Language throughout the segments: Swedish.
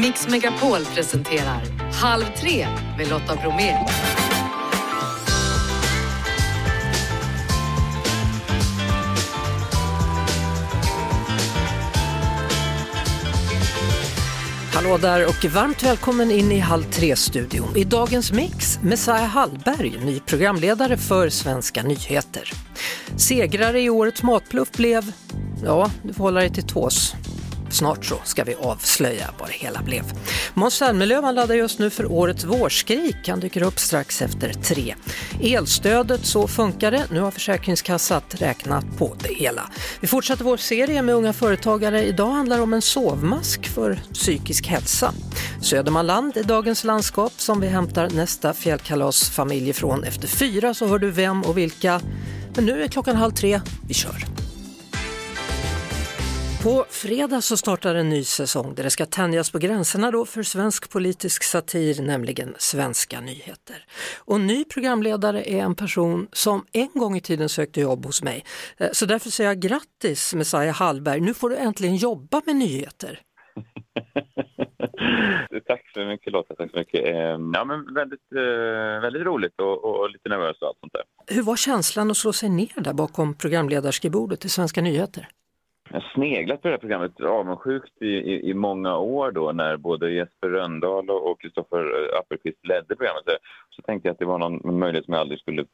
Mix Megapol presenterar Halv tre med Lotta Bromé. Hallå där och varmt välkommen in i Halv tre-studion. I dagens mix, Messiah Hallberg, ny programledare för Svenska nyheter. Segrare i årets matbluff blev, ja, du får hålla dig till tås. Snart så ska vi avslöja vad det hela blev. Måns Zelmerlöw laddar just nu för årets vårskrik. Han dyker upp strax efter tre. Elstödet, så funkar det. Nu har Försäkringskassan räknat på det hela. Vi fortsätter vår serie med unga företagare. Idag handlar det om en sovmask för psykisk hälsa. Södermanland är dagens landskap som vi hämtar nästa fjällkalasfamilj ifrån. Efter fyra så hör du vem och vilka. Men nu är klockan halv tre. Vi kör! På fredag så startar en ny säsong där det ska tänjas på gränserna då för svensk politisk satir, nämligen Svenska nyheter. Och ny programledare är en person som en gång i tiden sökte jobb hos mig. Eh, så därför säger jag grattis Messiah Hallberg, nu får du äntligen jobba med nyheter. tack så mycket Lotta, tack så mycket. Ehm, ja, men väldigt, eh, väldigt roligt och, och lite nervös och allt sånt där. Hur var känslan att slå sig ner där bakom programledarskrivbordet i Svenska nyheter? Jag har sneglat på det här programmet avundsjukt i, i, i, många år då när både Jesper Röndahl och Kristoffer Appelqvist ledde programmet. Så tänkte jag att det var någon möjlighet som jag aldrig skulle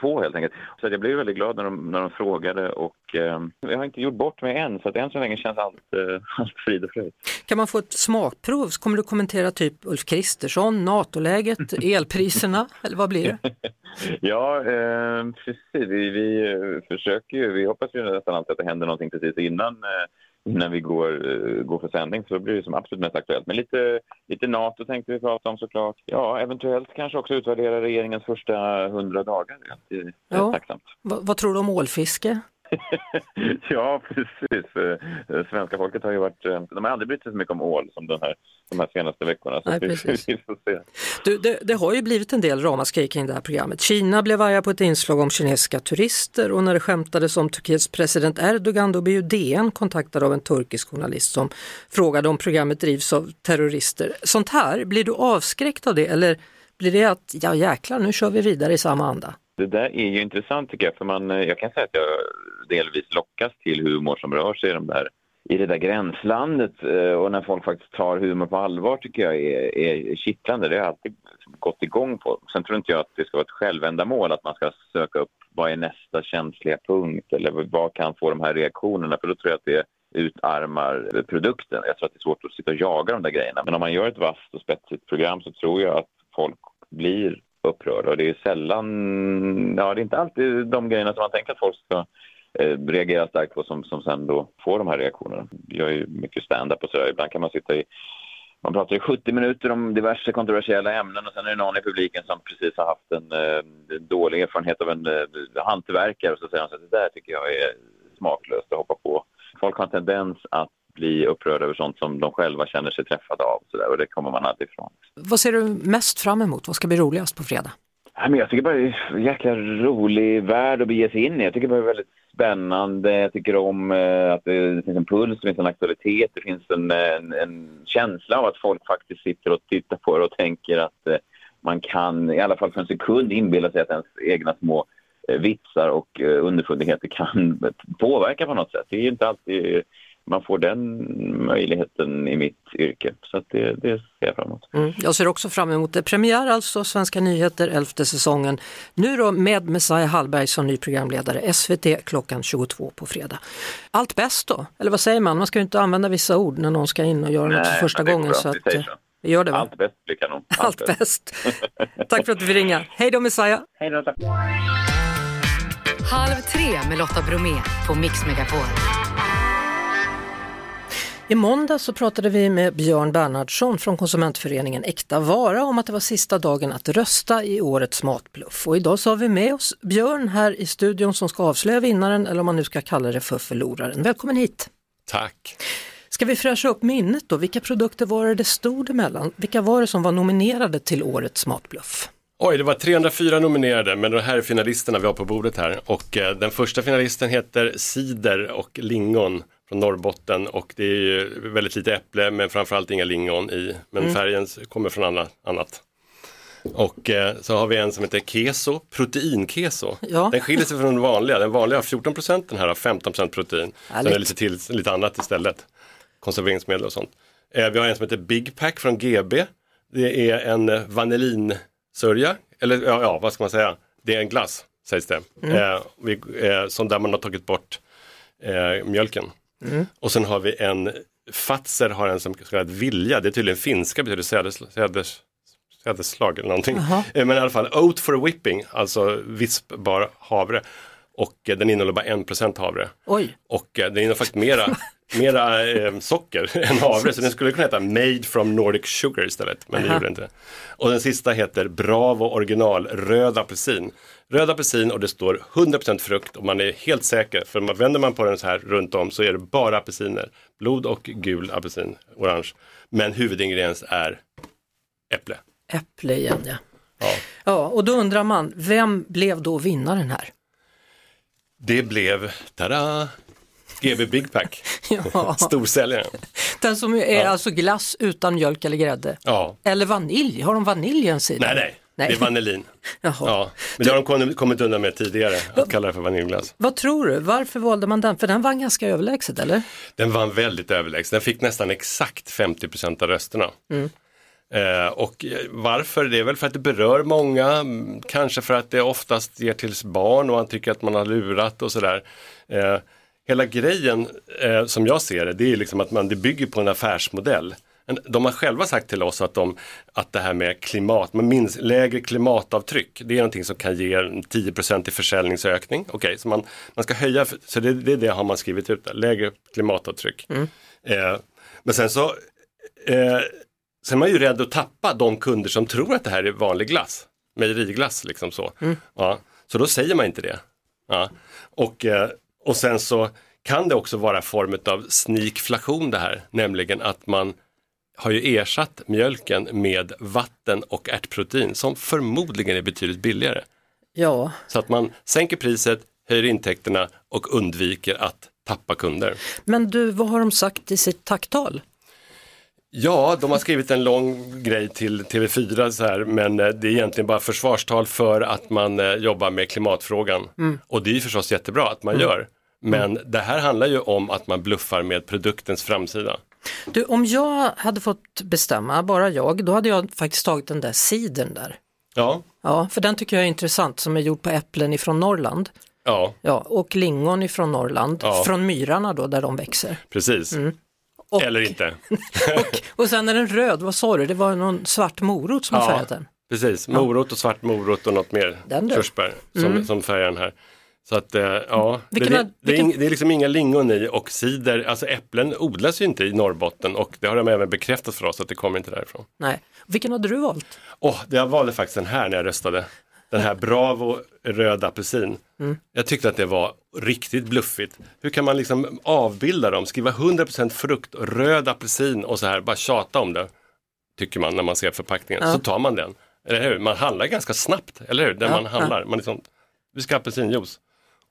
få helt enkelt. Så jag blev väldigt glad när de, när de frågade och eh, jag har inte gjort bort mig än så att än så länge känns allt, eh, allt frid och fröjd. Kan man få ett smakprov? Kommer du kommentera typ Ulf Kristersson, NATO-läget, elpriserna eller vad blir det? ja, eh, precis. Vi, vi försöker ju, vi hoppas ju nästan alltid att det händer någonting precis innan eh, innan vi går, uh, går för sändning så blir det som absolut mest aktuellt. Men lite, lite NATO tänkte vi prata om såklart. Ja, eventuellt kanske också utvärdera regeringens första hundra dagar. Det är ja. tacksamt. V vad tror du om ålfiske? ja, precis. Eh, svenska folket har ju varit, eh, de har aldrig brytt sig så mycket om ål som den här, de här senaste veckorna. Nej, precis. Du, det, det, har ju blivit en del ramaskri kring det här programmet. Kina blev arga på ett inslag om kinesiska turister och när det skämtades om Turkiets president Erdogan då blev ju DN kontaktad av en turkisk journalist som frågade om programmet drivs av terrorister. Sånt här, blir du avskräckt av det eller blir det att ja jäklar nu kör vi vidare i samma anda? Det där är ju intressant tycker jag, för man, eh, jag kan säga att jag delvis lockas till humor som rör sig i, de där, i det där gränslandet eh, och när folk faktiskt tar humor på allvar tycker jag är, är kittlande. Det har jag alltid gått igång på. Sen tror inte jag att det ska vara ett självändamål att man ska söka upp vad är nästa känsliga punkt eller vad kan få de här reaktionerna för då tror jag att det utarmar produkten. Jag tror att det är svårt att sitta och jaga de där grejerna. Men om man gör ett vasst och spetsigt program så tror jag att folk blir upprörda och det är sällan, ja det är inte alltid de grejerna som man tänker att folk ska eh, reagera starkt på som, som sen då får de här reaktionerna. Jag är ju mycket stand-up och sådär, ibland kan man sitta i man pratar i 70 minuter om diverse kontroversiella ämnen och sen är det någon i publiken som precis har haft en eh, dålig erfarenhet av en eh, hantverkare och så säger han att det där tycker jag är smaklöst att hoppa på. Folk har en tendens att bli upprörda över sånt som de själva känner sig träffade av så där, och det kommer man alltid ifrån. Vad ser du mest fram emot? Vad ska bli roligast på fredag? jag tycker bara det är en jäkla rolig värld att bege sig in i. Jag tycker bara det är väldigt spännande. Jag tycker om eh, att det finns en puls, det finns en aktualitet, det finns en, en, en känsla av att folk faktiskt sitter och tittar på det och tänker att eh, man kan, i alla fall för en sekund, inbilla sig att ens egna små eh, vitsar och underfundigheter kan påverka på något sätt. Det är ju inte alltid man får den möjligheten i mitt yrke. Så det, det ser jag fram emot. Mm. Jag ser också fram emot det. Premiär alltså, Svenska nyheter, elfte säsongen. Nu då med Messiah Hallberg som ny programledare, SVT klockan 22 på fredag. Allt bäst då? Eller vad säger man? Man ska ju inte använda vissa ord när någon ska in och göra Nej, något för första gången. Så att, så. Vi gör det va? Allt bäst blir kanon. Allt, Allt bäst. tack för att du fick ringa. Hej då Messiah! Hej då, tack. Halv tre med Lotta Bromé på Mix Megapol. I måndag så pratade vi med Björn Bernhardsson från konsumentföreningen Äkta Vara om att det var sista dagen att rösta i årets matbluff. Och idag så har vi med oss Björn här i studion som ska avslöja vinnaren eller om man nu ska kalla det för förloraren. Välkommen hit! Tack! Ska vi fräscha upp minnet då? Vilka produkter var det det stod emellan? Vilka var det som var nominerade till årets matbluff? Oj, det var 304 nominerade, men de här är finalisterna vi har på bordet här. Och eh, den första finalisten heter Cider och lingon från Norrbotten och det är ju väldigt lite äpple men framförallt inga lingon i. Men färgen kommer från annat. annat. Och eh, så har vi en som heter keso, proteinkeso. Ja. Den skiljer sig från den vanliga. Den vanliga har 14 den här har 15% protein. Härligt. Sen är det lite, till, lite annat istället. Konserveringsmedel och sånt. Eh, vi har en som heter Big Pack från GB. Det är en eh, vanillinsörja, eller ja, ja, vad ska man säga? Det är en glass, sägs det. Eh, vi, eh, som där man har tagit bort eh, mjölken. Och sen har vi en, Fatser har en som kallad vilja, det är tydligen finska, betyder sädes, sädes, sädesslag eller någonting. Eh, Men i alla fall, oat for whipping, alltså vispbar havre. Och eh, den innehåller bara 1% havre. Oj, Och eh, den innehåller faktiskt mera, mera eh, socker än havre, så den skulle kunna heta Made from Nordic Sugar istället, men det Aha. gjorde den inte. Och den sista heter Bravo original röd apelsin. Röd apelsin och det står 100% frukt och man är helt säker, för man, vänder man på den så här runt om så är det bara apelsiner. Blod och gul apelsin, orange. Men huvudingrediens är äpple. äpple igen ja. Ja. Ja, och då undrar man, vem blev då vinnaren här? Det blev, tada, GB Big Pack, Ja, storsäljaren. den som är alltså glass utan mjölk eller grädde. Ja, Eller vanilj, har de vanilj i en sida? nej nej, Nej. det är vanillin. Jaha. Ja, men det har de kommit- undan med tidigare, att kalla det för vaniljglass. Vad tror du, varför valde man den? För den vann ganska överlägset eller? Den vann väldigt överlägset, den fick nästan exakt 50% av rösterna. Eh, och eh, varför? Det är väl för att det berör många, mm, kanske för att det oftast ger till barn och man tycker att man har lurat och sådär. Eh, hela grejen eh, som jag ser det, det är liksom att man, det bygger på en affärsmodell. De har själva sagt till oss att, de, att det här med klimat, med minst, lägre klimatavtryck, det är någonting som kan ge en 10 i försäljningsökning. Okej, så man, man ska höja, så det, det, är det har man skrivit ut där, lägre klimatavtryck. Eh, men sen så, eh, sen är man ju rädd att tappa de kunder som tror att det här är vanlig glass, mejeriglass liksom så. Ja, så då säger man inte det. Ja. Och, eh, och sen så kan det också vara form av sneakflation det här, nämligen att man har ju ersatt mjölken med vatten och ärtprotein som förmodligen är betydligt billigare. Ja, Så att man sänker priset, höjer intäkterna och undviker att tappa kunder. men du, vad har de sagt i sitt tacktal? Ja, de har skrivit en lång grej till TV4 så här, men eh, det är egentligen bara försvarstal för att man eh, jobbar med klimatfrågan. Och det är förstås jättebra att man gör. Men det här handlar ju om att man bluffar med produktens framsida. Du, om jag hade fått bestämma, bara jag, då hade jag faktiskt tagit den där sidern där. Ja, Ja, för den tycker jag är intressant som är gjord på äpplen ifrån Norrland. ja, Ja, och lingon ifrån Norrland, Ja. från myrarna då där de växer. precis. Och, Eller inte. och, och sen är den röd, vad sa du, det var någon svart morot som Ja. färgat den. Precis, morot och svart morot och något mer Den du. Mm. körsbär som, som färgar den här. Så att, eh, ja, Vilken det, har- det, är vilken- det är liksom inga lingon i och cider, alltså äpplen odlas ju inte i Norrbotten och det har de även bekräftat för oss att det kommer inte därifrån. Nej, vilken hade du valt? Det jag valde faktiskt den här när jag röstade. Den här Bravo röd apelsin. Mm. Jag tyckte att det var riktigt bluffigt. Hur kan man liksom avbilda dem, skriva 100% frukt röd apelsin och så här, bara tjata om det. Tycker man när man ser förpackningen. Ja. Så tar man den. Eller hur? Man handlar ganska snabbt, eller hur? Där Ja, man handlar. Man liksom, vi ska ha apelsinjuice.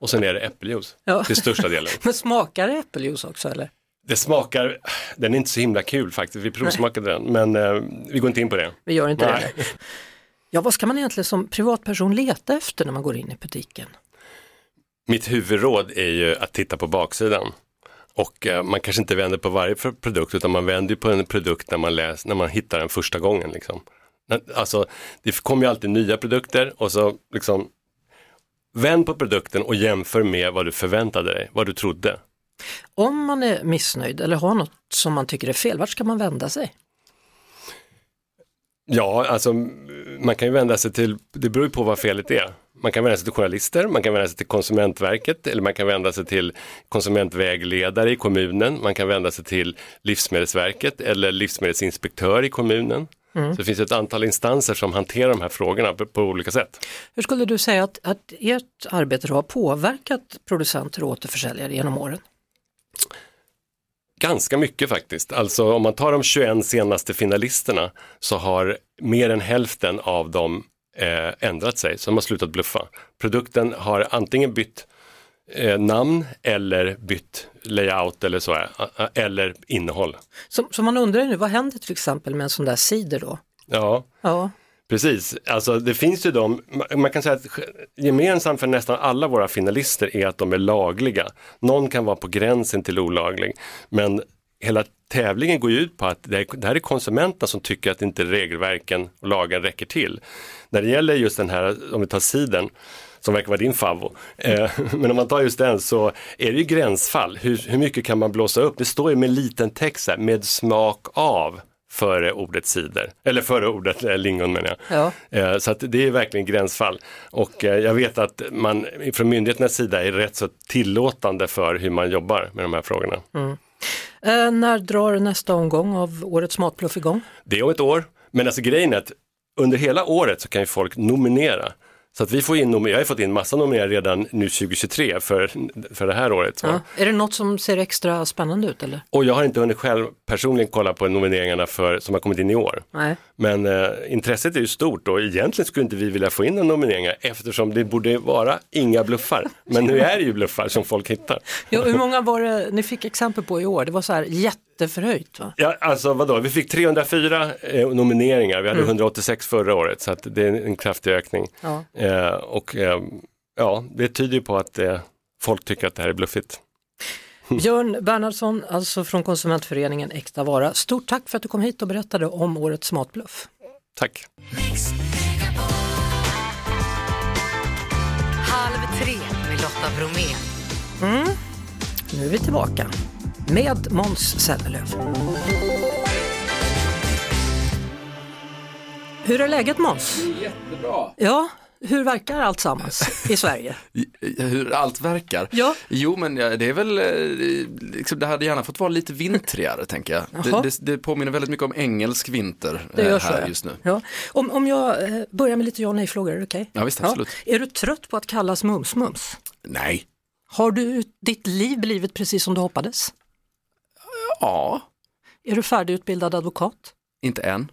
Och sen är det äppeljuice Ja. till största delen. Men smakar det äppeljuice också eller? Det smakar, den är inte så himla kul faktiskt. Vi provsmakade den, men eh, vi går inte in på det. Vi gör inte Nej. det. Ja, vad ska man egentligen som privatperson leta efter när man går in i butiken? Mitt huvudråd är ju att titta på baksidan. Och eh, man kanske inte vänder på varje produkt utan man vänder på en produkt när man, läs, när man hittar den första gången. Liksom. Alltså, det kommer ju alltid nya produkter och så liksom vänd på produkten och jämför med vad du förväntade dig, vad du trodde. Om man är missnöjd eller har något som man tycker är fel, vart ska man vända sig? Ja, alltså man kan ju vända sig till, det beror ju på vad felet är. Man kan vända sig till journalister, man kan vända sig till Konsumentverket eller man kan vända sig till konsumentvägledare i kommunen, man kan vända sig till Livsmedelsverket eller livsmedelsinspektör i kommunen. Så det finns ett antal instanser som hanterar de här frågorna på, olika sätt. Hur skulle du säga att, att ert arbete har påverkat producenter och återförsäljare genom åren? Ganska mycket faktiskt. Alltså om man tar de 21 senaste finalisterna så har mer än hälften av dem eh, ändrat sig, så de har slutat bluffa. Produkten har antingen bytt eh, namn eller bytt layout eller så, eh, eller innehåll. Så, så man undrar ju nu, vad händer till exempel med en sån där cider då? Ja, Ja, precis. Alltså det finns ju de, ma- man kan säga att gemensamt för nästan alla våra finalister är att de är lagliga. Någon kan vara på gränsen till olaglig, men hela tävlingen går ju ut på att det här är konsumenterna som tycker att inte regelverken och lagen räcker till. När det gäller just den här, om vi tar siden, som verkar vara din favvo. Eh, men om man tar just den så är det ju gränsfall. Hur, hur mycket kan man blåsa upp? Det står ju med liten text här, med smak av före ordet cider, eller före ordet eh, lingon menar jag. Ja. Eh, så att det är verkligen gränsfall. Och jag vet att man från myndigheternas sida är rätt så tillåtande för hur man jobbar med de här frågorna. Eh, när drar nästa omgång av Årets Matbluff igång? Det är om ett år, men alltså grejen är att under hela året så kan ju folk nominera. Så att vi får in, jag har fått in massa nomineringar redan nu 2023 för, för det här året. Ja. Är det något som ser extra spännande ut eller? Och jag har inte hunnit själv personligen kolla på nomineringarna för, som har kommit in i år. Nej. Men eh, intresset är ju stort och egentligen skulle inte vi vilja få in några nomineringar eftersom det borde vara inga bluffar. Men nu är det ju bluffar som folk hittar. Ja, hur många var det ni fick exempel på i år? Det var så här jätteförhöjt va? Ja, alltså vadå, vi fick 304 eh, nomineringar, vi hade 186 förra året så det är en kraftig ökning. Ja. Eh, och eh, ja, det tyder på att eh, folk tycker att det här är bluffigt. Björn Bernhardsson, alltså från konsumentföreningen Äkta Vara. Stort tack för att du kom hit och berättade om Årets Matbluff. Tack! Halv tre med Lotta Bromé. Nu är vi tillbaka med Måns Zelmerlöw. Hur är läget Måns? Jättebra. Ja, hur verkar allt sammans i Sverige? Hur allt verkar. Ja. Jo men ja, det är väl, eh, liksom, det hade gärna fått vara lite vintrigare tänker jag. Det, det, det påminner väldigt mycket om engelsk vinter eh, så, här ja. just nu. Ja. Om, om jag eh, börjar med lite ja och nej-frågor, är det okej? Ja, visst, absolut. Är du trött på att kallas mums-mums? Nej. Har du ditt liv blivit precis som du hoppades? Ja, Är du färdigutbildad advokat? inte än.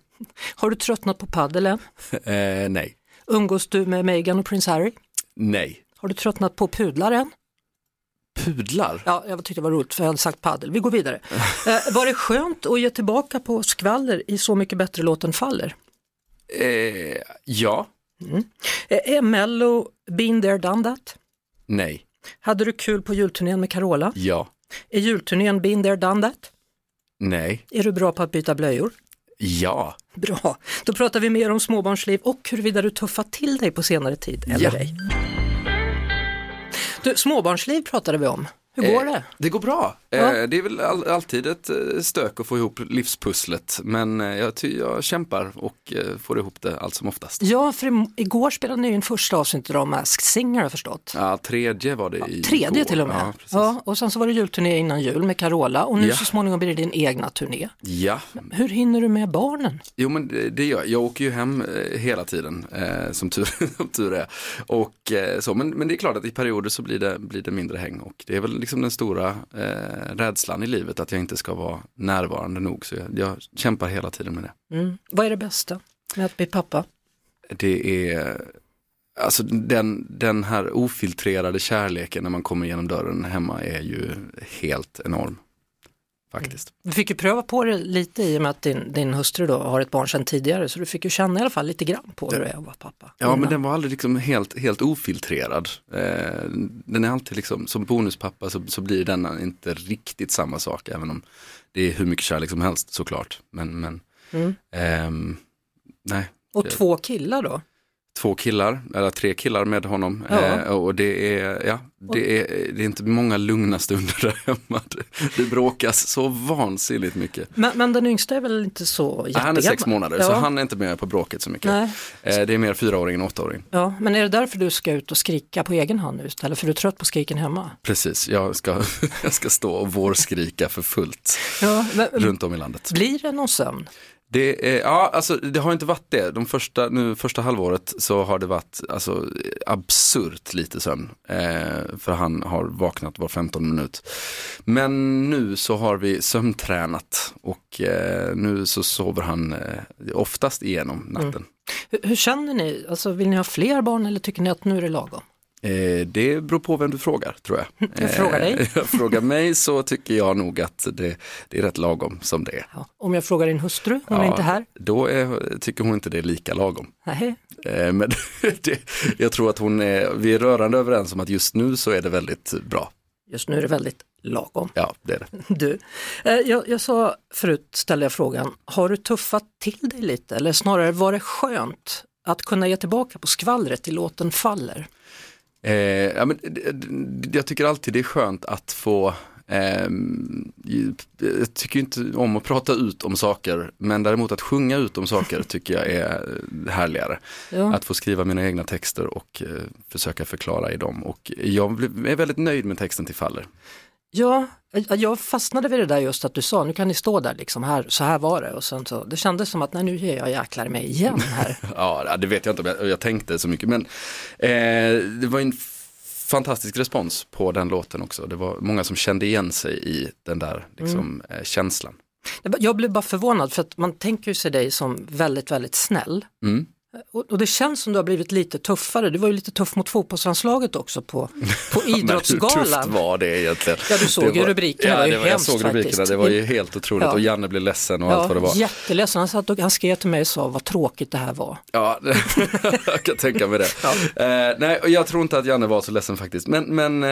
Har du tröttnat på padel än? Eh, nej. Umgås du med Meghan och prins Harry? Nej. Har du tröttnat på pudlar än? Pudlar? Ja, jag tyckte det var roligt för jag hade sagt paddel. Vi går vidare. Eh, var det skönt att ge tillbaka på skvaller i Så mycket bättre låten faller? Eh, ja. Eh, är Mello been there done that? Nej. Hade du kul på julturnén med Carola? Ja. Är julturnén been there done that? Nej. Är du bra på att byta blöjor? Ja. Bra, då pratar vi mer om småbarnsliv och huruvida du tuffat till dig på senare tid eller Ja. ej. Du, småbarnsliv pratade vi om. Hur går Eh, det? Det går bra. Ja. Eh, det är väl all, alltid ett eh, stök att få ihop livspusslet. Men eh, jag, jag kämpar och får ihop det allt som oftast. Ja, för igår spelade ni in första avsnittet av Masked Singer har jag förstått. Ja, tredje var det i Tredje igår. till och med. Ja, Ja, och sen så var det julturné innan jul med Carola och nu Ja. så småningom blir det din egna turné. ja. Hur hinner du med barnen? Jo men det, gör jag. Jag åker ju hem hela tiden som, tur, som tur är. Och, så, men, men det är klart att i perioder så blir det, blir det mindre häng. Och det är väl liksom den stora rädslan i livet att jag inte ska vara närvarande nog. Så jag, jag kämpar hela tiden med det. Mm. Vad är det bästa med att bli pappa? Det är Alltså den, den här ofiltrerade kärleken när man kommer genom dörren hemma är ju helt enorm. Faktiskt. Du fick ju pröva på det lite i och med att din, din hustru då har ett barn sedan tidigare så du fick ju känna i alla fall lite grann på hur det är att vara pappa. Ja men Innan. den var aldrig liksom helt, helt ofiltrerad. Eh, den är alltid liksom, som bonuspappa så, så blir den inte riktigt samma sak även om det är hur mycket kärlek som helst såklart. Men, men Mm. ehm, nej, Och två killar då? Två killar, eller tre killar med honom. Ja. Eh, och det är, ja, det är, det är inte många lugna stunder där hemma. Det, bråkas så vansinnigt mycket. Men, men den yngsta är väl inte så Han är jättegammal? sex månader ja. så han är inte med på bråket så mycket. Nej. Eh, det är mer fyraåring än åttaåring. Ja, men är det därför du ska ut och skrika på egen hand nu istället för du är trött på skriken hemma? Precis, jag ska, jag ska stå och vårskrika för fullt Ja, men, runt om i landet. Blir det någon sömn? Det, eh, ja, alltså, det har inte varit det. De första, nu, första halvåret så har det varit alltså, absurt lite sömn. Eh, för han har vaknat var 15 minut. Men nu så har vi sömntränat och eh, nu så sover han eh, oftast igenom natten. Mm. Hur, hur känner ni? Alltså, vill ni ha fler barn eller tycker ni att nu är det lagom? Eh, det beror på vem du frågar tror jag. Jag frågar dig. Eh, frågar mig så tycker jag nog att det, det är rätt lagom som det är. Ja. Om jag frågar din hustru, hon är Ja, inte här. Då är, tycker hon inte det är lika lagom. Nej. Eh, men det, jag tror att hon är, vi är rörande överens om att just nu så är det väldigt bra. Just nu är det väldigt lagom. Ja, det är det. Du, jag, jag sa förut, ställde jag frågan, har du tuffat till dig lite eller snarare var det skönt att kunna ge tillbaka på skvallret i låten Faller? Eh, ja, men, jag tycker alltid det är skönt att få ju- jag tycker inte om att prata ut om saker, men däremot att sjunga ut om saker tycker jag är härligare. Ja. Att få skriva mina egna texter och eh, försöka förklara i dem. Och jag är väldigt nöjd med texten till Faller. Ja, jag- fastnade vid det där just att du sa, nu kan ni stå där liksom, här, så här var det. Och sen så, det kändes som att nej, nu ger jag jäklar mig igen här. Ja, det vet jag inte om jag, jag tänkte så mycket, men eh, det var en fantastisk respons på den låten också. Det var många som kände igen sig i den där liksom, eh, känslan. Jag blev bara förvånad för att man tänker sig dig som väldigt, väldigt snäll. Mm. Och, och det känns som du har blivit lite tuffare. Du var ju lite tuff mot fotbollslandslaget också på, på Men hur tufft Idrottsgalan. var det egentligen? Ja, du såg Det ju var- rubrikerna, ja, det var det var, Jag såg rubrikerna, faktiskt. det var ju helt otroligt Ja. och Janne blev ledsen och allt vad det var. jätteledsen. Han, satt och, han skrev till mig och sa vad tråkigt det här var. Ja, jag kan tänka mig det. Eh, nej, och jag tror inte att Janne var så ledsen faktiskt. Men, men eh,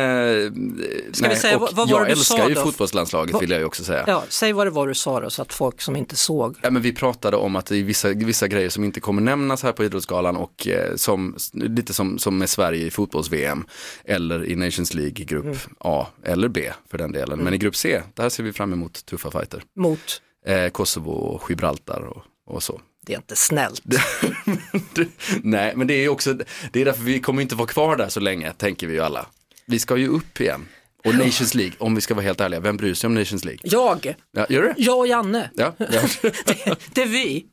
Ska vi nej, säga, och vad- vad var jag du sa älskar ju då? fotbollslandslaget Vad- vill jag ju också säga. Ja, säg vad det var du sa då så att folk som inte såg. Ja, men vi pratade om att det är vissa, vissa grejer som inte kommer nämnas här på Idrottsgalan och eh, som, lite som, som med Sverige i fotbolls-VM eller i Nations League i grupp Mm. A eller B för den delen. Men i grupp C, där ser vi fram emot tuffa fighter. Mot, Eh, Kosovo och Gibraltar och, och så. det är inte snällt. Nej, men det är också, det är därför vi kommer inte vara kvar där så länge, tänker vi ju alla. Vi ska ju upp igen. Och Nations League, om vi ska vara helt ärliga, vem bryr sig om Nations League? Jag, Ja, gör det? jag och Janne, Ja, ja. det, det är vi.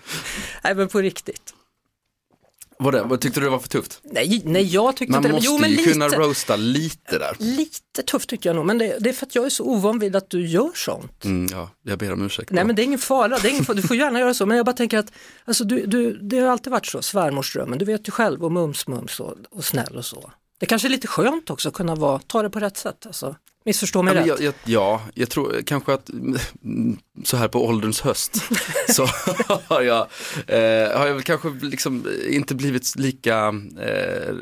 Nej men på riktigt. Vad, det, vad tyckte du det var för tufft? Nej, nej jag tyckte Man inte det. måste Jo men ju lite. kunna roasta lite där. Lite tufft tycker jag nog, men det, det är för att jag är så ovan vid att du gör sånt. Mm, ja, jag ber om ursäkt. Nej men det är ingen fara, det är ingen fara. du får gärna göra så, men jag bara tänker att alltså, du, du, det har alltid varit så, svärmorsdrömmen, du vet ju själv och mums mums och, och snäll och så. Det kanske är lite skönt också att kunna vara, ta det på rätt sätt, alltså. Missförstå mig Ja, rätt. jag, jag, ja, jag tror kanske att så här på ålderns höst så har jag, eh, har jag väl kanske liksom inte blivit lika, eh,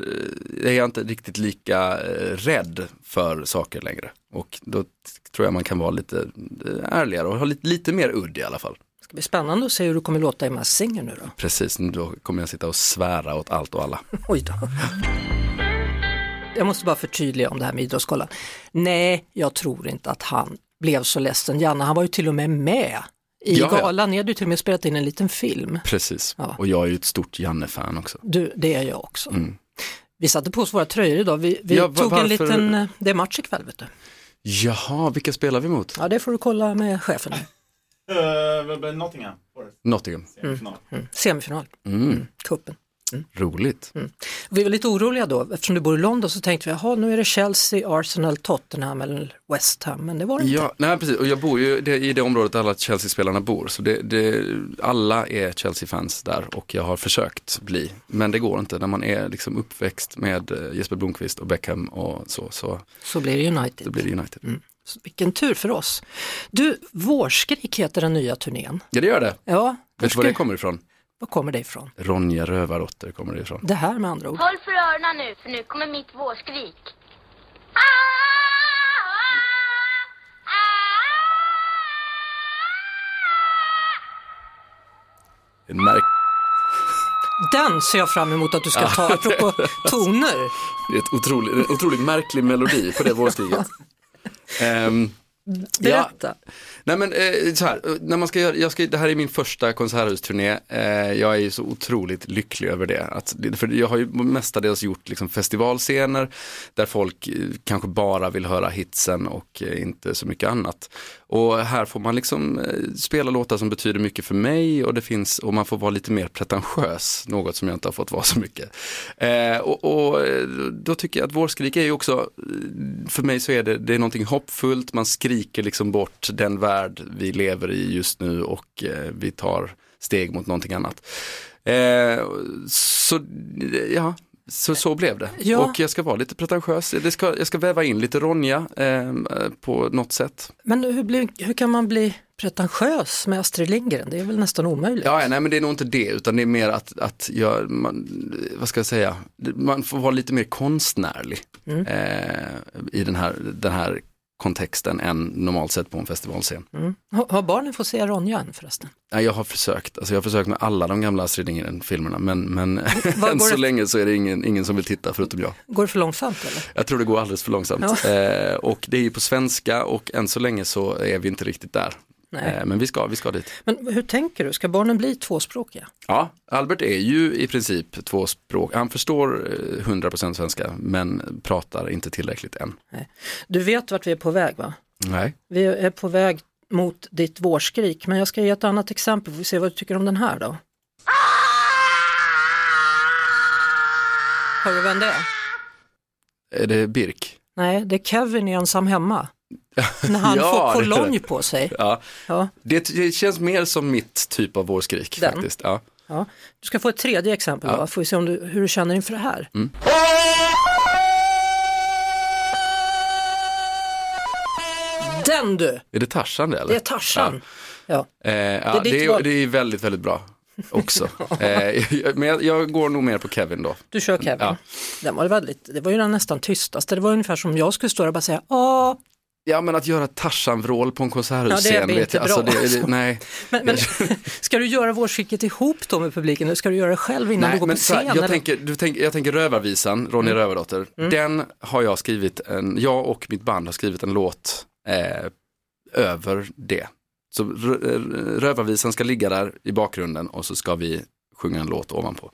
jag är inte riktigt lika eh, rädd för saker längre. Och då tror jag man kan vara lite eh, ärligare och ha lite, lite mer udd i alla fall. Det ska bli spännande att se hur du kommer låta i Singer nu då. Precis, då kommer jag sitta och svära åt allt och alla. Oj då. Jag måste bara förtydliga om det här med Idrottsgalan. Nej, jag tror inte att han blev så ledsen. Janne, han var ju till och med med i Ja, galan. Ni hade ju till och med spelat in en liten film. Precis, Ja. och jag är ju ett stort Janne-fan också. Du, det är jag också. Mm. Vi satte på oss våra tröjor idag. Vi, vi Ja, tog en liten, det är match ikväll vet du. Jaha, vilka spelar vi mot? Ja, det får du kolla med chefen. Uh, Nottingham. Nottingham. Semifinal. Mm. Semifinal, Mm, kuppen. Roligt. Vi var lite oroliga då, eftersom du bor i London så tänkte vi, jaha nu är det Chelsea, Arsenal, Tottenham eller West Ham, men det var det inte. Ja, nej, precis. Och jag bor ju i det området där alla Chelsea-spelarna bor. Så det, det, alla är Chelsea-fans där och jag har försökt bli. Men det går inte när man är liksom uppväxt med eh, Jesper Blomqvist och Beckham och så. Så Så blir det United. då blir det United. Så vilken tur för oss. Du, Vårskrik heter den nya turnén. Ja, det gör det. Ja, Vet du var det kommer ifrån? Var kommer det ifrån? Ronja Rövardotter kommer det ifrån. Det här med andra ord. Håll för öronen nu, för nu kommer mitt vårskrik. En märk Den ser jag fram emot att du ska ta, apropå toner. det är ett otroligt, en otroligt märklig melodi på det vårskriget. Ehm, Berätta. Nej men eh, så här, eh, när man ska göra, jag ska, det här är min första konserthusturné. Eh, jag är ju så otroligt lycklig över det. Att, för jag har ju mestadels gjort liksom, festivalscener där folk eh, kanske bara vill höra hitsen och eh, inte så mycket annat. Och här får man liksom eh, spela låtar som betyder mycket för mig och det finns, och man får vara lite mer pretentiös, något som jag inte har fått vara så mycket. Och, och då tycker jag att vårskrik är ju också, för mig så är det, det är någonting hoppfullt, man skriker liksom bort den värld vi lever i just nu och eh, vi tar steg mot någonting annat. Eh, så ja, så, så blev det. Ja. Och jag ska vara lite pretentiös. Det ska, jag ska väva in lite Ronja eh, på något sätt. Men hur, blir, hur kan man bli pretentiös med Astrid Lindgren? Det är väl nästan omöjligt. Ja, nej men det är nog inte det, utan det är mer att, att jag, man, vad ska jag säga, man får vara lite mer konstnärlig Mm. eh, i den här, den här kontexten än normalt sett på en festivalscen. Mm. Har, barnen fått se Ronja än förresten? Nej, jag har försökt, alltså jag har försökt med alla de gamla Astrid Lindgren-filmerna, men, men än så det- länge så är det ingen, ingen som vill titta förutom jag. Går det för långsamt eller? Jag tror det går alldeles för långsamt. Eh, och det är ju på svenska och än så länge så är vi inte riktigt där. Nej. Eh, men vi ska, vi ska dit. Men hur tänker du, ska barnen bli tvåspråkiga? Ja, Albert är ju i princip tvåspråk. Han förstår eh, 100% svenska men pratar inte tillräckligt än. Du vet vart vi är på väg va? Nej. Vi är på väg mot ditt vårskrik, men jag ska ge ett annat exempel, får vi se vad du tycker om den här då. Hör du vem det är? Är det Birk? Nej, det är Kevin i Ensam Hemma. När han Ja, får kolonj på sig. Ja, Ja, det, känns mer som mitt typ av vårskrik Den. faktiskt. Ja. ja. Du ska få ett tredje exempel Ja. då, får vi se om du, hur du känner inför det här. Mm. Den du! Är det Tarzan det eller? Det är Tarzan. Ja. Eh, ja, Det är det, är, det är väldigt, väldigt bra också. eh, men jag, jag går nog mer på Kevin då. Du kör Kevin. Ja. Den var väldigt, det var ju den nästan tystaste. Det var ungefär som jag skulle stå där och bara säga Åh! Ja men att göra Tarzan-vrål på en konserthusscen. Ja, det blir vet inte jag. Alltså, bra. det, det, nej. Men, men ska du göra vårskicket ihop då med publiken eller ska du göra det själv innan du Nej, går men på scen? jag, eller? tänker, du tänker, jag tänker Rövarvisan, Ronja Rövardotter. Den har jag skrivit, en, jag och mitt band har skrivit en låt eh, över det. Så rö- Rövarvisan ska ligga där i bakgrunden och så ska vi sjunga en låt ovanpå.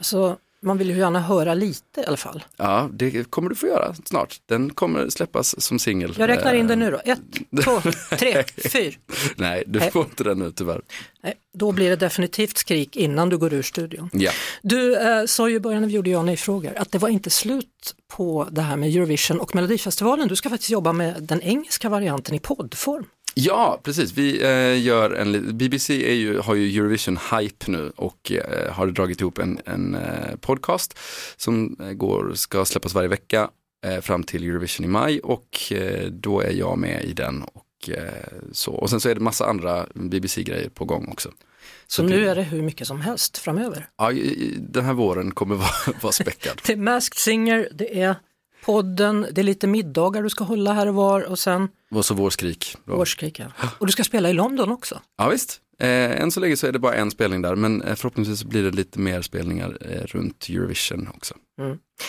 Så man vill ju gärna höra lite i alla fall. Ja, det kommer du få göra snart. Den kommer släppas som singel. Jag räknar in Eh, det nu då. Ett, två, tre, fyra. Nej, du Nej. får inte den nu tyvärr. Nej, då blir det definitivt skrik innan du går ur studion. Ja. Du eh, sa ju i början när vi gjorde ja nej-frågor att det var inte slut på det här med Eurovision och Melodifestivalen. Du ska faktiskt jobba med den engelska varianten i poddform. Ja, precis. Vi eh, gör en, BBC ju, har ju Eurovision Hype nu och eh, har dragit ihop en, en eh, podcast som eh, går, ska släppas varje vecka eh, fram till Eurovision i maj och eh, då är jag med i den och så. Och sen så är det massa andra BBC-grejer på gång också. Så nu är det hur mycket som helst framöver. Ja, den här våren kommer vara, vara späckad. Det är Masked Singer, det är podden, det är lite middagar du ska hålla här och var och sen Och så vårskrik. då. årskrik. ja. Och du ska spela i London också. Ja visst, eh, än så länge så är det bara en spelning där men eh, förhoppningsvis blir det lite mer spelningar eh, runt Eurovision också.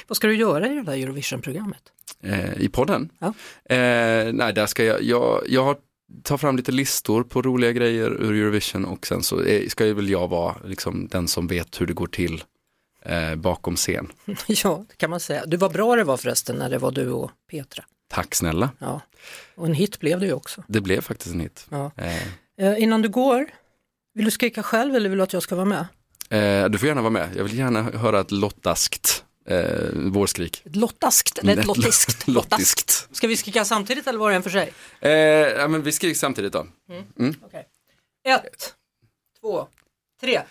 Vad ska du göra i det där Eurovision-programmet? Eh, I podden? Ja. Eh, nej, där ska jag, jag, jag har tar fram lite listor på roliga grejer ur Eurovision och sen så är, ska väl jag vara liksom den som vet hur det går till eh, bakom scen. ja, det kan man säga. Du var bra det var förresten när det var du och Petra. Tack snälla, Ja. Och en hit blev det ju också. det blev faktiskt en hit. Ja. Eh, Eh, innan du går, vill du skrika själv eller vill du att jag ska vara med? eh, du får gärna vara med, jag vill gärna höra ett lottaskt eh, vårskrik. Ett lottaskt eller ett Nej, lottiskt? Lottiskt. Ska vi skrika samtidigt eller var och en för sig? Eh, ja, men vi skriker samtidigt då. Okej. Ett, två, tre.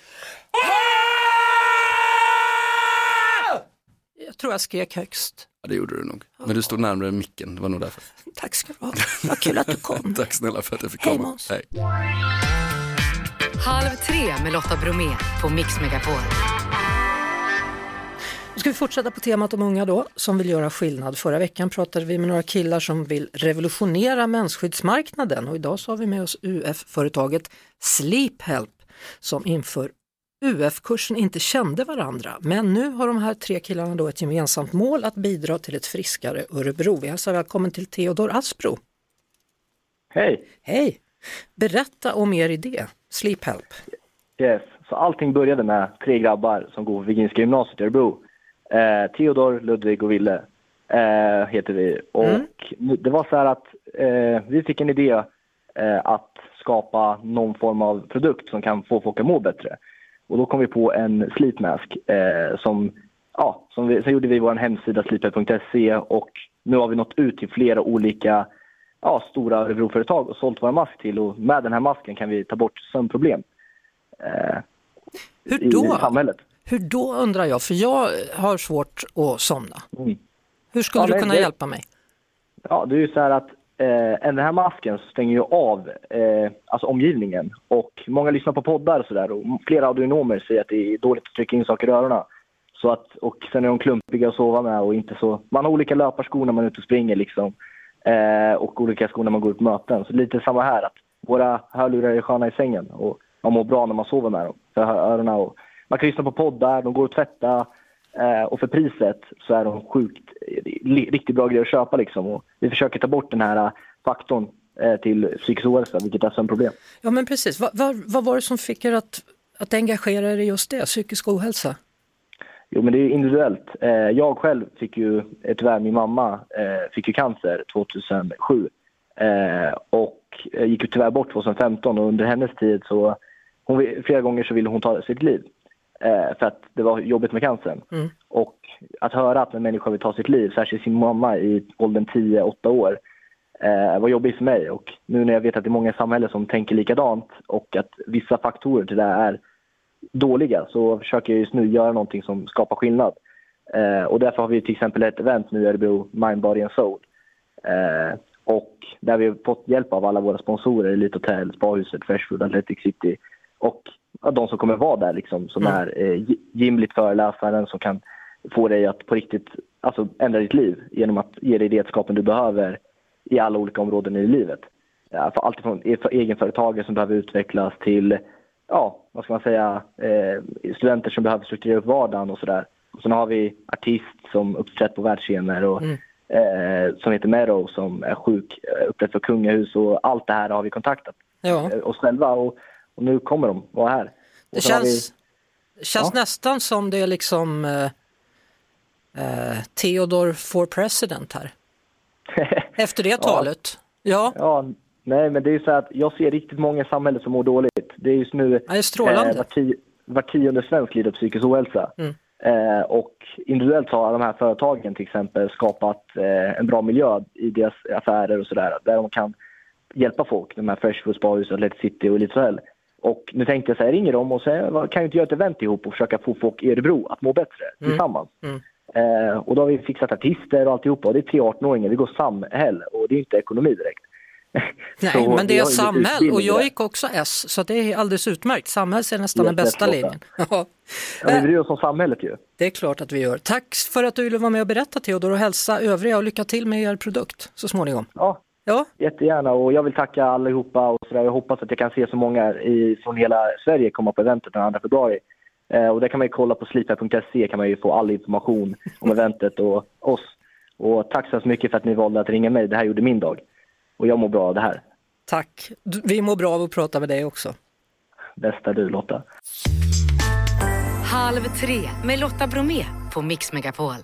Jag tror jag skrek högst. Ja, det gjorde du nog. Men du stod närmare micken, det var nog därför. Tack ska du ha. Vad kul att du kom. Tack snälla för att jag fick Hej, komma. Hej. Halv tre med Lotta Bromé på Mix Megapol. Nu ska vi fortsätta på temat om unga då, som vill göra skillnad. Förra veckan pratade vi med några killar som vill revolutionera mensskyddsmarknaden och idag så har vi med oss UF-företaget Sleep Help som inför UF-kursen inte kände varandra. Men nu har de här tre killarna då ett gemensamt mål att bidra till ett friskare Örebro. Vi hälsar välkommen till Theodor Aspro. Hej! Hej! Berätta om er idé, Sleep Help. Yes. Så allting började med tre grabbar som går på Virginska gymnasiet i Örebro. Eh, Theodor, Ludvig och Ville eh, heter vi. Och nu- det var så här att eh, vi fick en idé eh, att skapa någon form av produkt som kan få folk att må bättre. Och då kom vi på en sleepmask eh, som, ja, som vi, sen gjorde vi vår hemsida sleephead.se och nu har vi nått ut till flera olika ja, stora Örebroföretag och sålt våra mask till och med den här masken kan vi ta bort sömnproblem eh, Hur i då? samhället. Hur då undrar jag, för jag har svårt att somna. Mm. Hur skulle Ja, du kunna det- hjälpa mig? Ja, det är ju så här att eh, den här masken stänger ju av eh, alltså omgivningen. Och många lyssnar på poddar och sådär och flera audionomer säger att det är dåligt att trycka in saker i öronen. Så att, och sen är de klumpiga att sova med och inte så... Man har olika löparskor när man är ute och springer liksom. Eh, och olika skor när man går ut på möten. Så lite samma här att våra hörlurar är sköna i sängen och man mår bra när man sover med dem för öronen. Och man kan lyssna på poddar, de går att tvätta. Eh, och för priset så är de sjukt, riktigt bra grejer att köpa liksom. Och vi försöker ta bort den här eh, faktorn eh, till psykisk ohälsa, vilket är ett problem. Ja men precis, vad, vad, vad var det som fick er att, att engagera er i just det, psykisk ohälsa? Jo, men det är individuellt. Jag själv fick ju, tyvärr min mamma, fick ju cancer 2007. Eh, och gick ju tyvärr bort 2015 och under hennes tid så, hon, flera gånger så ville hon ta sitt liv. Eh, för att det var jobbigt med cancern. Mm. Och att höra att en människa vill ta sitt liv, särskilt sin mamma i åldern 10-8 år, eh, var jobbigt för mig. Och nu när jag vet att det är många i samhället som tänker likadant och att vissa faktorer till det är dåliga så försöker jag just nu göra någonting som skapar skillnad. Eh, och därför har vi till exempel ett event nu i Örebro, Mind, Body and Soul. Eh, och där vi har fått hjälp av alla våra sponsorer, Elite Hotel, Spahuset, Freshfood, Athletic City och de som kommer vara där liksom, som Mm. är eh, gi- Jimligt föreläsaren som kan få dig att på riktigt alltså, ändra ditt liv genom att ge dig redskapen du behöver i alla olika områden i livet. Ja, för allt från e- för egenföretagare som behöver utvecklas till ja, vad ska man säga, eh, studenter som behöver strukturera upp vardagen och sådär. Och sen har vi artist som uppträtt på världsscener och Mm. eh, som heter Mero som är sjuk, eh, uppträtt för kungahus och allt det här har vi kontaktat Ja, eh, oss själva och, och nu kommer de vara här. Och det känns, det känns Ja. nästan som det är liksom eh, eh, Theodor for president här. Vi... Efter det talet. Ja, ja, nej men det är ju så att jag ser riktigt många i samhället som mår dåligt. Det är just nu det är. Eh, var, tio, var tionde svensk lider av psykisk ohälsa. Mm. Eh, och individuellt har de här företagen till exempel skapat eh, en bra miljö i deras affärer och sådär. Där de kan hjälpa folk, de här Fresh Food, Spahus, Athletic City och Elite Hotel. Och nu tänkte jag så här, ringer dem och säger, "Vad- kan vi inte göra ett event ihop och försöka få folk i Örebro att må bättre tillsammans? Mm. Eh, och då har vi fixat artister och alltihopa och det är tre 18-åringar, vi går samhäll och det är inte ekonomi direkt. Nej, Så men det är ju Samhäll och jag gick också S så det är alldeles utmärkt. Samhäll är nästan den bästa linjen. Ja. Ja, vi bryr oss om samhället ju. Det är klart att vi gör. Tack för att du ville vara med och berätta Theodor och hälsa övriga och lycka till med er produkt så småningom. Ja, Ja, Jättegärna och jag vill tacka allihopa och sådär. Jag hoppas att jag kan se så många i, från hela Sverige komma på eventet den 2 februari. Eh, och där kan man ju kolla på sleeper.se kan man ju få all information om eventet och oss. Och tack så hemskt mycket för att ni valde att ringa mig. Det här gjorde min dag. Och jag mår bra av det här. tack. Vi mår bra av att prata med dig också. Bästa du Lotta. Halv tre med Lotta Bromé på Mix Megapol.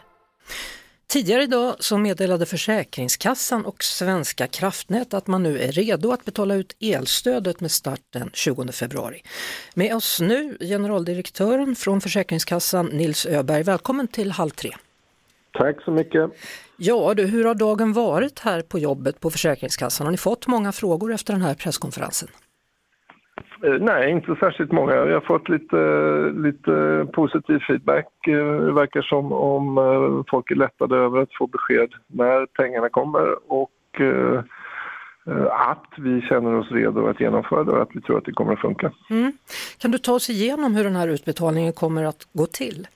Tidigare idag så meddelade Försäkringskassan och Svenska kraftnät att man nu är redo att betala ut elstödet med start den 20 februari. Med oss nu generaldirektören från Försäkringskassan Nils Öberg. Välkommen till Halv tre. Tack så mycket. Ja du, hur har dagen varit här på jobbet på Försäkringskassan? Har ni fått många frågor efter den här presskonferensen? Eh, Nej, inte särskilt många. Jag har fått lite, lite positiv feedback. Eh, Det verkar som om eh, folk är lättade över att få besked när pengarna kommer och att vi känner oss redo att genomföra det och att vi tror att det kommer att funka. Mm. Kan du ta oss igenom hur den här utbetalningen kommer att gå till?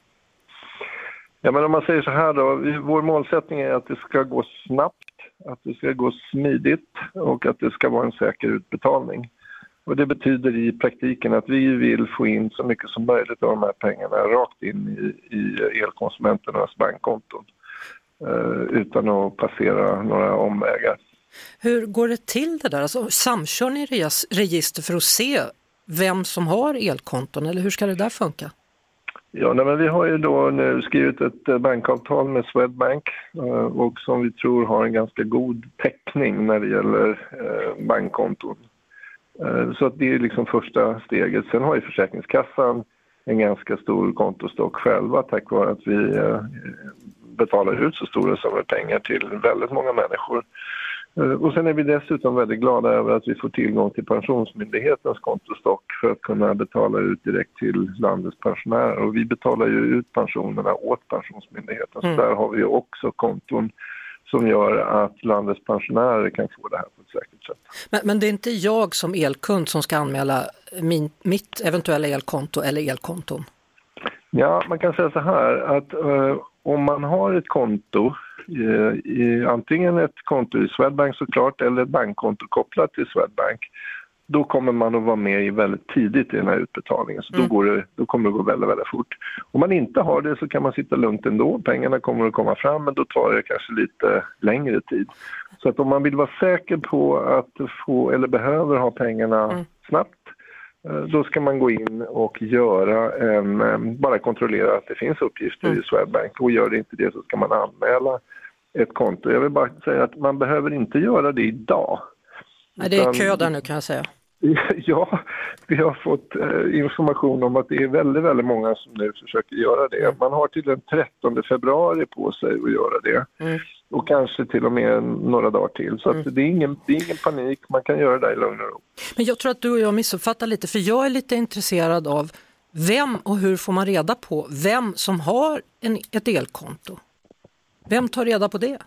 Ja, men om man säger så här då, vi- vår målsättning är att det ska gå snabbt, att det ska gå smidigt och att det ska vara en säker utbetalning. Och det betyder i praktiken att vi vill få in så mycket som möjligt av de här pengarna rakt in i, i elkonsumenternas bankkonton eh, utan att passera några omvägar. Hur går det till det där? Alltså, samkör ni register för att se vem som har elkonton eller hur ska det där funka? Ja, nej, men vi har ju då nu skrivit ett eh, bankavtal med Swedbank eh, och som vi tror har en ganska god täckning när det gäller bankkonton. Eh, Så att det är liksom första steget. Sen har ju Försäkringskassan en ganska stor kontostock själva tack vare att vi eh, betalar ut så stora summor pengar till väldigt många människor. Eh, Och sen är vi dessutom väldigt glada över att vi får tillgång till Pensionsmyndighetens kontostock för att kunna betala ut direkt till landets pensionärer. Och vi betalar ju ut pensionerna åt Pensionsmyndigheten. Mm. Så där har vi också konton som gör att landets pensionärer kan få det här på ett säkert sätt. Men, men det är inte jag som elkund som ska anmäla min, mitt eventuella elkonto eller elkonton? Ja, man kan säga så här att eh, om man har ett konto, eh, i, antingen ett konto i Swedbank såklart eller ett bankkonto kopplat till Swedbank, då kommer man att vara med i väldigt tidigt i den här utbetalningen. Så då, går det, då kommer det gå väldigt, väldigt fort. Om man inte har det så kan man sitta lugnt ändå. Pengarna kommer att komma fram men då tar det kanske lite längre tid. Så att om man vill vara säker på att få, eller behöver ha pengarna snabbt Eh, Då ska man gå in och göra en, eh, bara kontrollera att det finns uppgifter i Swedbank och gör det inte det så ska man anmäla ett konto. Jag vill bara säga att man behöver inte göra det idag. Nej, det är kö där nu kan jag säga. Ja, vi har fått eh, information om att det är väldigt, väldigt många som nu försöker göra det. Man har till den 13 februari på sig att göra det. Och kanske till och med några dagar till. Så att det, är ingen, det är ingen panik, man kan göra det där i lugn och ro. Men jag tror att du och jag missuppfattar lite, för jag är lite intresserad av vem och hur får man reda på vem som har en, ett elkonto? Vem tar reda på det?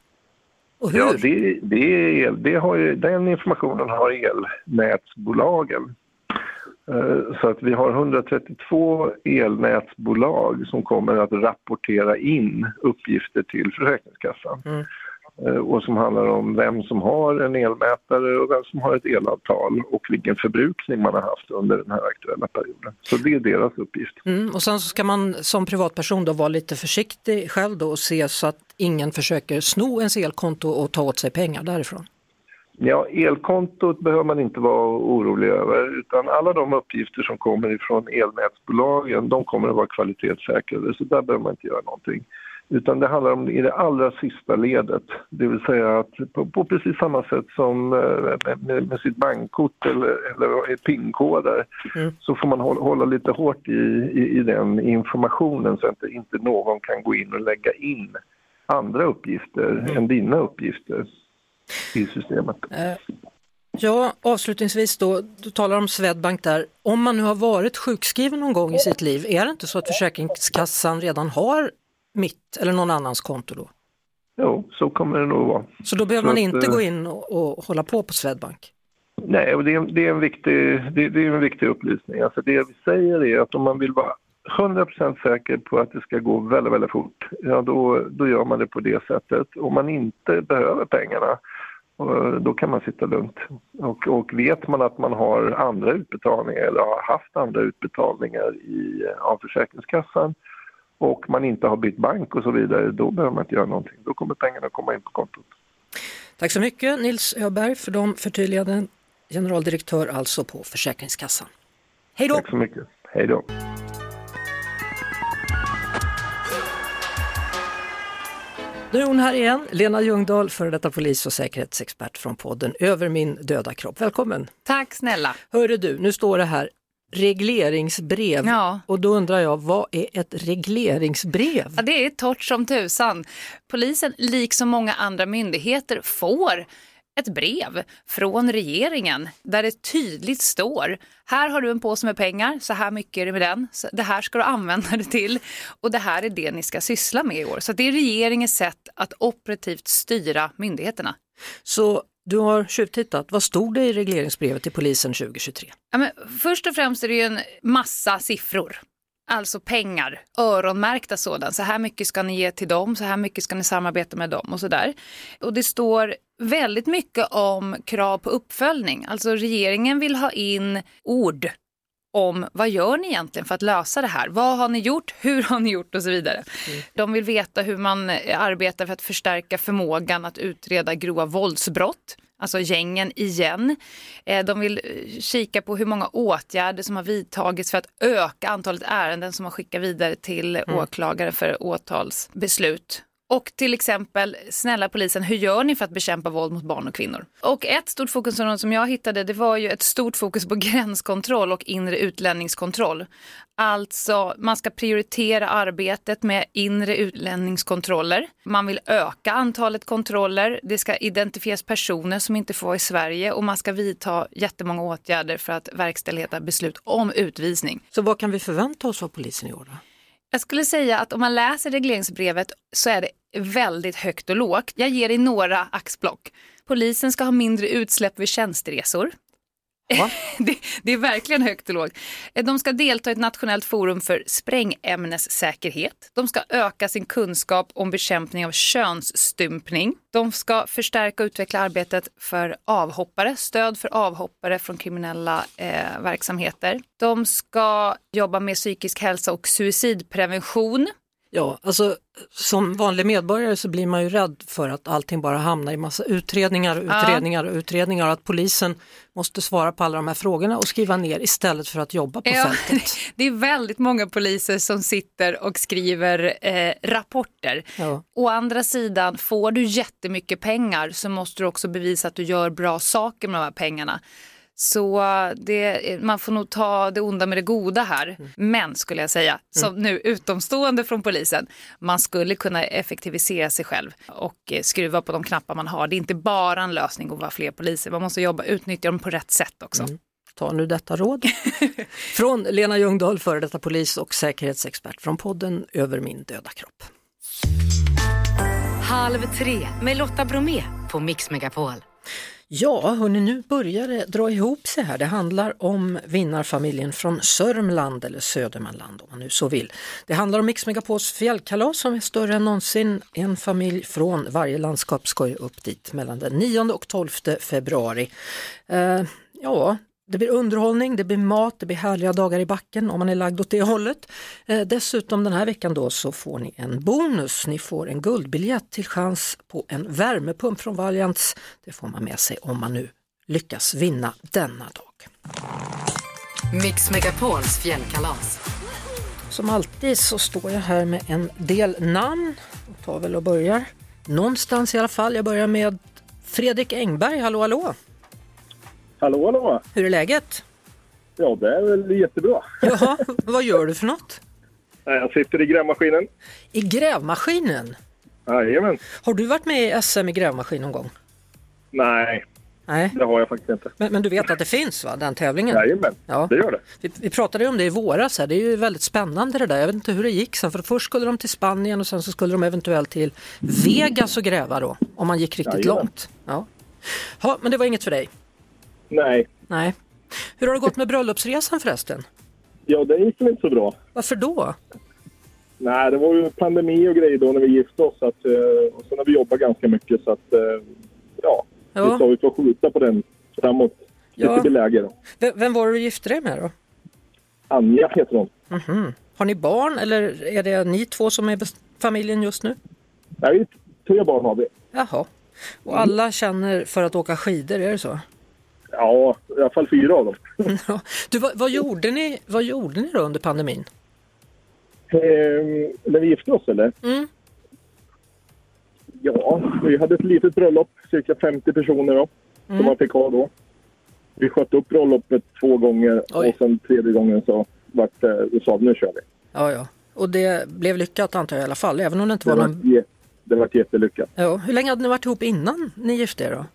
Och hur? Ja, det, det, är, el- det har ju, den informationen har elnätsbolagen. Eh, Så att vi har 132 elnätsbolag som kommer att rapportera in uppgifter till Försäkringskassan. Mm. Eh, Och som handlar om vem som har en elmätare och vem som har ett elavtal och vilken förbrukning man har haft under den här aktuella perioden. Så det är deras uppgift. Mm, och sen så ska man som privatperson då vara lite försiktig själv då och se så att ingen försöker sno ens elkonto och ta åt sig pengar därifrån. Ja, elkontot behöver man inte vara orolig över utan alla de uppgifter som kommer ifrån elnätsbolagen de kommer att vara kvalitetssäkrade så där behöver man inte göra någonting. Utan det handlar om i det allra sista ledet, det vill säga att på, på precis samma sätt som eh, med, med sitt bankkort eller, eller PIN-koder så får man hålla, hålla lite hårt i, i, i den informationen så att inte, inte någon kan gå in och lägga in andra uppgifter än dina uppgifter i systemet. Eh, Ja, avslutningsvis då, du talar om Swedbank där. Om man nu har varit sjukskriven någon gång i sitt liv, är det inte så att Försäkringskassan redan har mitt eller någon annans konto då? Jo, så kommer det nog vara. Så då behöver Så man att, inte eh, gå in och, och hålla på på Swedbank? Nej, och det är, det är, en, viktig, det, det är en viktig upplysning. Alltså det vi säger är att om man vill vara 100% säker på att det ska gå väldigt, väldigt fort, ja då, då gör man det på det sättet. Om man inte behöver pengarna, då kan man sitta lugnt. Och, och vet man att man har andra utbetalningar eller har haft andra utbetalningar i, av Försäkringskassan och man inte har bytt bank och så vidare, då behöver man inte göra någonting. Då kommer pengarna komma in på kontot. Tack så mycket Nils Öberg för de förtydliganden. Generaldirektör alltså på Försäkringskassan. Hej då! Tack så mycket. Hej då. Nu är hon här igen, Lena Ljungdahl, före detta polis och säkerhetsexpert från podden Över min döda kropp. Välkommen! Tack snälla. Hörru du, nu står det här regleringsbrev Ja. och då undrar jag, vad är ett regleringsbrev? Ja, det är torrt som tusan. Polisen, liksom många andra myndigheter, får ett brev från regeringen där det tydligt står här har du en påse med pengar, så här mycket är det med den, så det här ska du använda det till och det här är det ni ska syssla med i år. Så det är regeringens sätt att operativt styra myndigheterna. Så du har tjuvtittat, vad stod det i regleringsbrevet till polisen 2023? Ja, men först och främst är det ju en massa siffror. Alltså pengar, öronmärkta sådana. Så här mycket ska ni ge till dem, så här mycket ska ni samarbeta med dem och sådär. Och det står väldigt mycket om krav på uppföljning. Alltså regeringen vill ha in ord om vad gör ni egentligen för att lösa det här? Vad har ni gjort? Hur har ni gjort? Och så vidare. De vill veta hur man eh, arbetar för att förstärka förmågan att utreda grova våldsbrott. Alltså gängen igen. Eh, De vill eh, kika på hur många åtgärder som har vidtagits för att öka antalet ärenden som har skickat vidare till åklagare för åtalsbeslut. Och till exempel, snälla polisen, hur gör ni för att bekämpa våld mot barn och kvinnor? Och ett stort fokusområde som jag hittade, det var ju ett stort fokus på gränskontroll och inre utlänningskontroll. Alltså, man ska prioritera arbetet med inre utlänningskontroller. Man vill öka antalet kontroller. Det ska identifieras personer som inte får vara i Sverige och man ska vidta jättemånga åtgärder för att verkställa beslut om utvisning. Så vad kan vi förvänta oss av polisen i år? Då? Jag skulle säga att om man läser regleringsbrevet så är det väldigt högt och lågt. Jag ger dig några axplock. Polisen ska ha mindre utsläpp vid tjänsteresor. det, det, är verkligen högt och lågt. Eh, de ska delta i ett nationellt forum för sprängämnessäkerhet. De ska öka sin kunskap om bekämpning av könsstympning. De ska förstärka och utveckla arbetet för avhoppare, stöd för avhoppare från kriminella eh, verksamheter. De ska jobba med psykisk hälsa och suicidprevention. Ja, alltså som vanlig medborgare så blir man ju rädd för att allting bara hamnar i massa utredningar och utredningar och utredningar och att polisen måste svara på alla de här frågorna och skriva ner istället för att jobba på ja, fältet. Det är väldigt många poliser som sitter och skriver eh, rapporter. Ja. Å andra sidan, får du jättemycket pengar så måste du också bevisa att du gör bra saker med de här pengarna. Så det, man får nog ta det onda med det goda här. Mm. Men skulle jag säga, som mm. nu utomstående från polisen, man skulle kunna effektivisera sig själv och eh, skruva på de knappar man har. Det är inte bara en lösning att vara fler poliser, man måste jobba, utnyttja dem på rätt sätt också. Mm. Ta nu detta råd. från Lena Ljungdahl, före detta polis och säkerhetsexpert från podden Över min döda kropp. Halv tre med Lotta Bromé på Mix Megapol. Ja, hörni, nu börjar det dra ihop sig här. Det handlar om vinnarfamiljen från Sörmland eller Södermanland om man nu så vill. Det handlar om Mix Megapols fjällkalas som är större än någonsin. En familj från varje landskap ska ju upp dit mellan den 9 och 12 februari. Eh, ja, det blir underhållning, det blir mat, det blir härliga dagar i backen om man är lagd åt det hållet. Eh, dessutom den här veckan då så får ni en bonus. Ni får en guldbiljett till chans på en värmepump från Valiants. Det får man med sig om man nu lyckas vinna denna dag. Mix Megapols fjällkalas. Som alltid så står jag här med en del namn. Jag tar väl och börjar någonstans i alla fall. Jag börjar med Fredrik Engberg, hallå hallå! Hallå, hallå! Hur är läget? Ja, det är väl jättebra. Jaha, vad gör du för något? Jag sitter i grävmaskinen. I grävmaskinen? Jajamän. Har du varit med i SM i grävmaskin någon gång? Nej, Nej. det har jag faktiskt inte. Men, men du vet att det finns, va? den tävlingen? Jajamän, ja. det gör det. Vi, vi pratade om det i våras, här. det är ju väldigt spännande det där. Jag vet inte hur det gick sen, för först skulle de till Spanien och sen så skulle de eventuellt till Vegas och gräva då, om man gick riktigt Jajamän. långt. Ja. ja, men det var inget för dig? Nej. Nej. Hur har det gått med bröllopsresan förresten? Ja, det gick väl inte så bra. Varför då? Nej, det var ju pandemi och grejer då när vi gifte oss. Att, eh, och sen har vi jobbat ganska mycket så att, eh, ja, ja. vi sa vi får skjuta på den framåt. Ja. Det blir läge då. V vem var du gifte dig med då? Anja heter hon. Mm -hmm. Har ni barn eller är det ni två som är familjen just nu? Nej, tre barn har vi. Jaha. Och alla känner för att åka skidor, är det så? Ja, i alla fall fyra av dem. du, vad, vad, gjorde ni, vad gjorde ni då under pandemin? Eh, när vi gifte oss eller? Mm. Ja, vi hade ett litet bröllop, cirka 50 personer då, mm. som man fick ha då. Vi sköt upp bröllopet två gånger Oj. och sen tredje gången så vart det, sa nu kör vi. Ja, ja. Och det blev lyckat antar jag i alla fall, även om det inte var, det någon... Var, det var jättelyckat. Ja. Hur länge hade ni varit ihop innan ni gifte er då?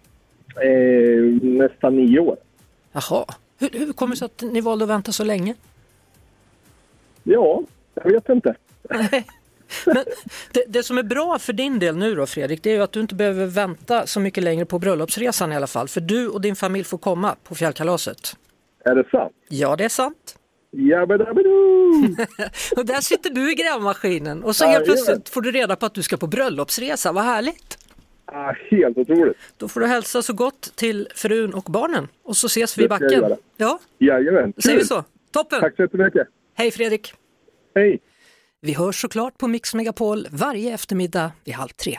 Eh, nästan nio år. Jaha. Hur, hur kommer det sig att ni valde att vänta så länge? Ja, jag vet inte. Men det, det, som är bra för din del nu då Fredrik, det är ju att du inte behöver vänta så mycket längre på bröllopsresan i alla fall. För du och din familj får komma på fjällkalaset. Är det sant? Ja, det är sant. Och där sitter du i grävmaskinen och så helt plötsligt får du reda på att du ska på bröllopsresa. Vad härligt! Ah, helt otroligt. Då får du hälsa så gott till frun och barnen och så ses vi i backen. Ja, Jajamän. Då säger vi så. Toppen! Tack så jättemycket. Hej Fredrik! Hej! Vi hörs såklart på Mix Megapol varje eftermiddag vid halv tre.